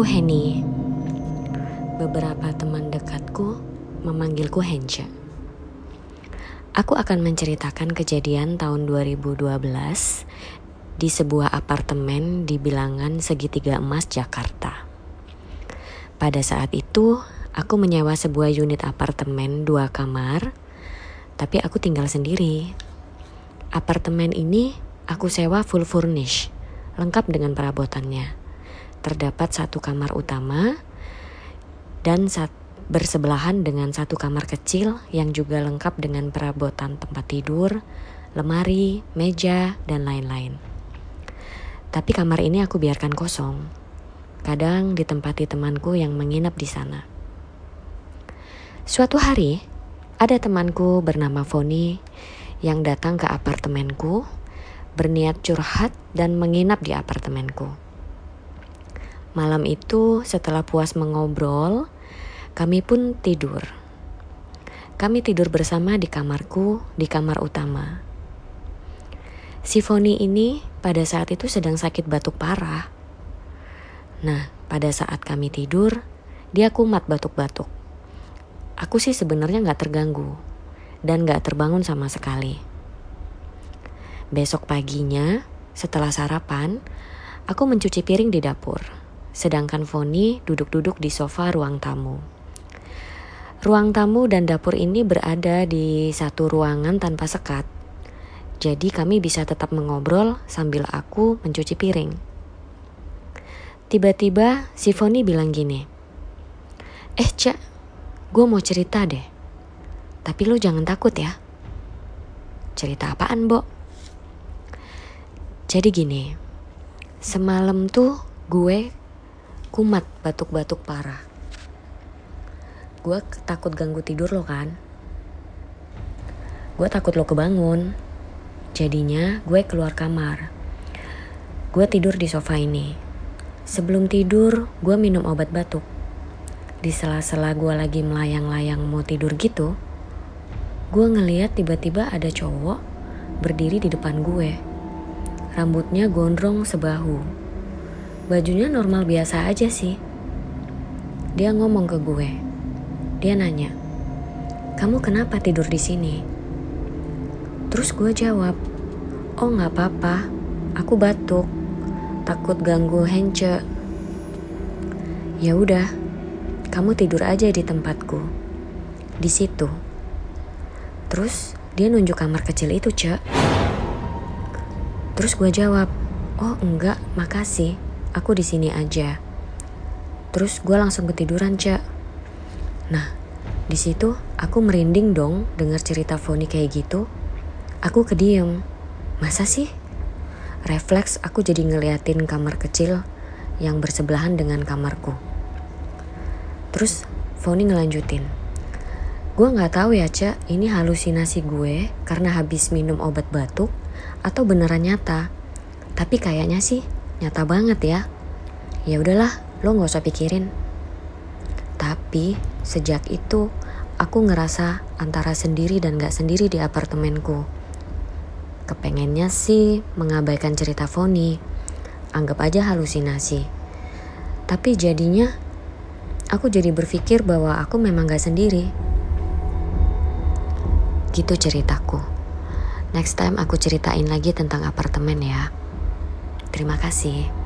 Aku Henny. Beberapa teman dekatku memanggilku Henca. Aku akan menceritakan kejadian tahun 2012 di sebuah apartemen di bilangan segitiga emas Jakarta. Pada saat itu, aku menyewa sebuah unit apartemen dua kamar, tapi aku tinggal sendiri. Apartemen ini aku sewa full furnish, lengkap dengan perabotannya. Terdapat satu kamar utama dan satu bersebelahan dengan satu kamar kecil yang juga lengkap dengan perabotan tempat tidur, lemari, meja, dan lain-lain. Tapi kamar ini aku biarkan kosong. Kadang ditempati temanku yang menginap di sana. Suatu hari, ada temanku bernama Foni yang datang ke apartemenku, berniat curhat dan menginap di apartemenku. Malam itu, setelah puas mengobrol, kami pun tidur. Kami tidur bersama di kamarku, di kamar utama. Si Foni ini pada saat itu sedang sakit batuk parah. Nah, pada saat kami tidur, dia kumat batuk-batuk. Aku sih sebenarnya nggak terganggu dan nggak terbangun sama sekali. Besok paginya, setelah sarapan, aku mencuci piring di dapur, sedangkan Foni duduk-duduk di sofa ruang tamu. Ruang tamu dan dapur ini berada di satu ruangan tanpa sekat. Jadi kami bisa tetap mengobrol sambil aku mencuci piring. Tiba-tiba si Foni bilang gini, Eh Cak, gue mau cerita deh. Tapi lo jangan takut ya. Cerita apaan, Bo? Jadi gini, semalam tuh gue kumat batuk-batuk parah. Gue takut ganggu tidur lo kan? Gue takut lo kebangun. Jadinya gue keluar kamar. Gue tidur di sofa ini. Sebelum tidur gue minum obat batuk. Di sela-sela gue lagi melayang-layang mau tidur gitu gue ngeliat tiba-tiba ada cowok berdiri di depan gue. Rambutnya gondrong sebahu bajunya normal biasa aja sih dia ngomong ke gue dia nanya, "Kamu kenapa tidur di sini?" Terus gue jawab, "Oh, nggak apa-apa. Aku batuk. Takut ganggu Hence." Ya udah, kamu tidur aja di tempatku. Di situ. Terus dia nunjuk kamar kecil itu, Cek. Terus gue jawab, "Oh, enggak, makasih. Aku di sini aja." Terus gue langsung ketiduran, Cek. Nah, di situ aku merinding dong dengar cerita Foni kayak gitu. Aku kediem. Masa sih? Refleks aku jadi ngeliatin kamar kecil yang bersebelahan dengan kamarku. Terus Foni ngelanjutin. Gue gak tahu ya Cak, ini halusinasi gue karena habis minum obat batuk atau beneran nyata. Tapi kayaknya sih nyata banget ya. Ya udahlah, lo gak usah pikirin. Tapi sejak itu aku ngerasa antara sendiri dan gak sendiri di apartemenku. Kepengennya sih mengabaikan cerita Foni, anggap aja halusinasi. Tapi jadinya aku jadi berpikir bahwa aku memang gak sendiri. Gitu ceritaku. Next time aku ceritain lagi tentang apartemen ya. Terima kasih.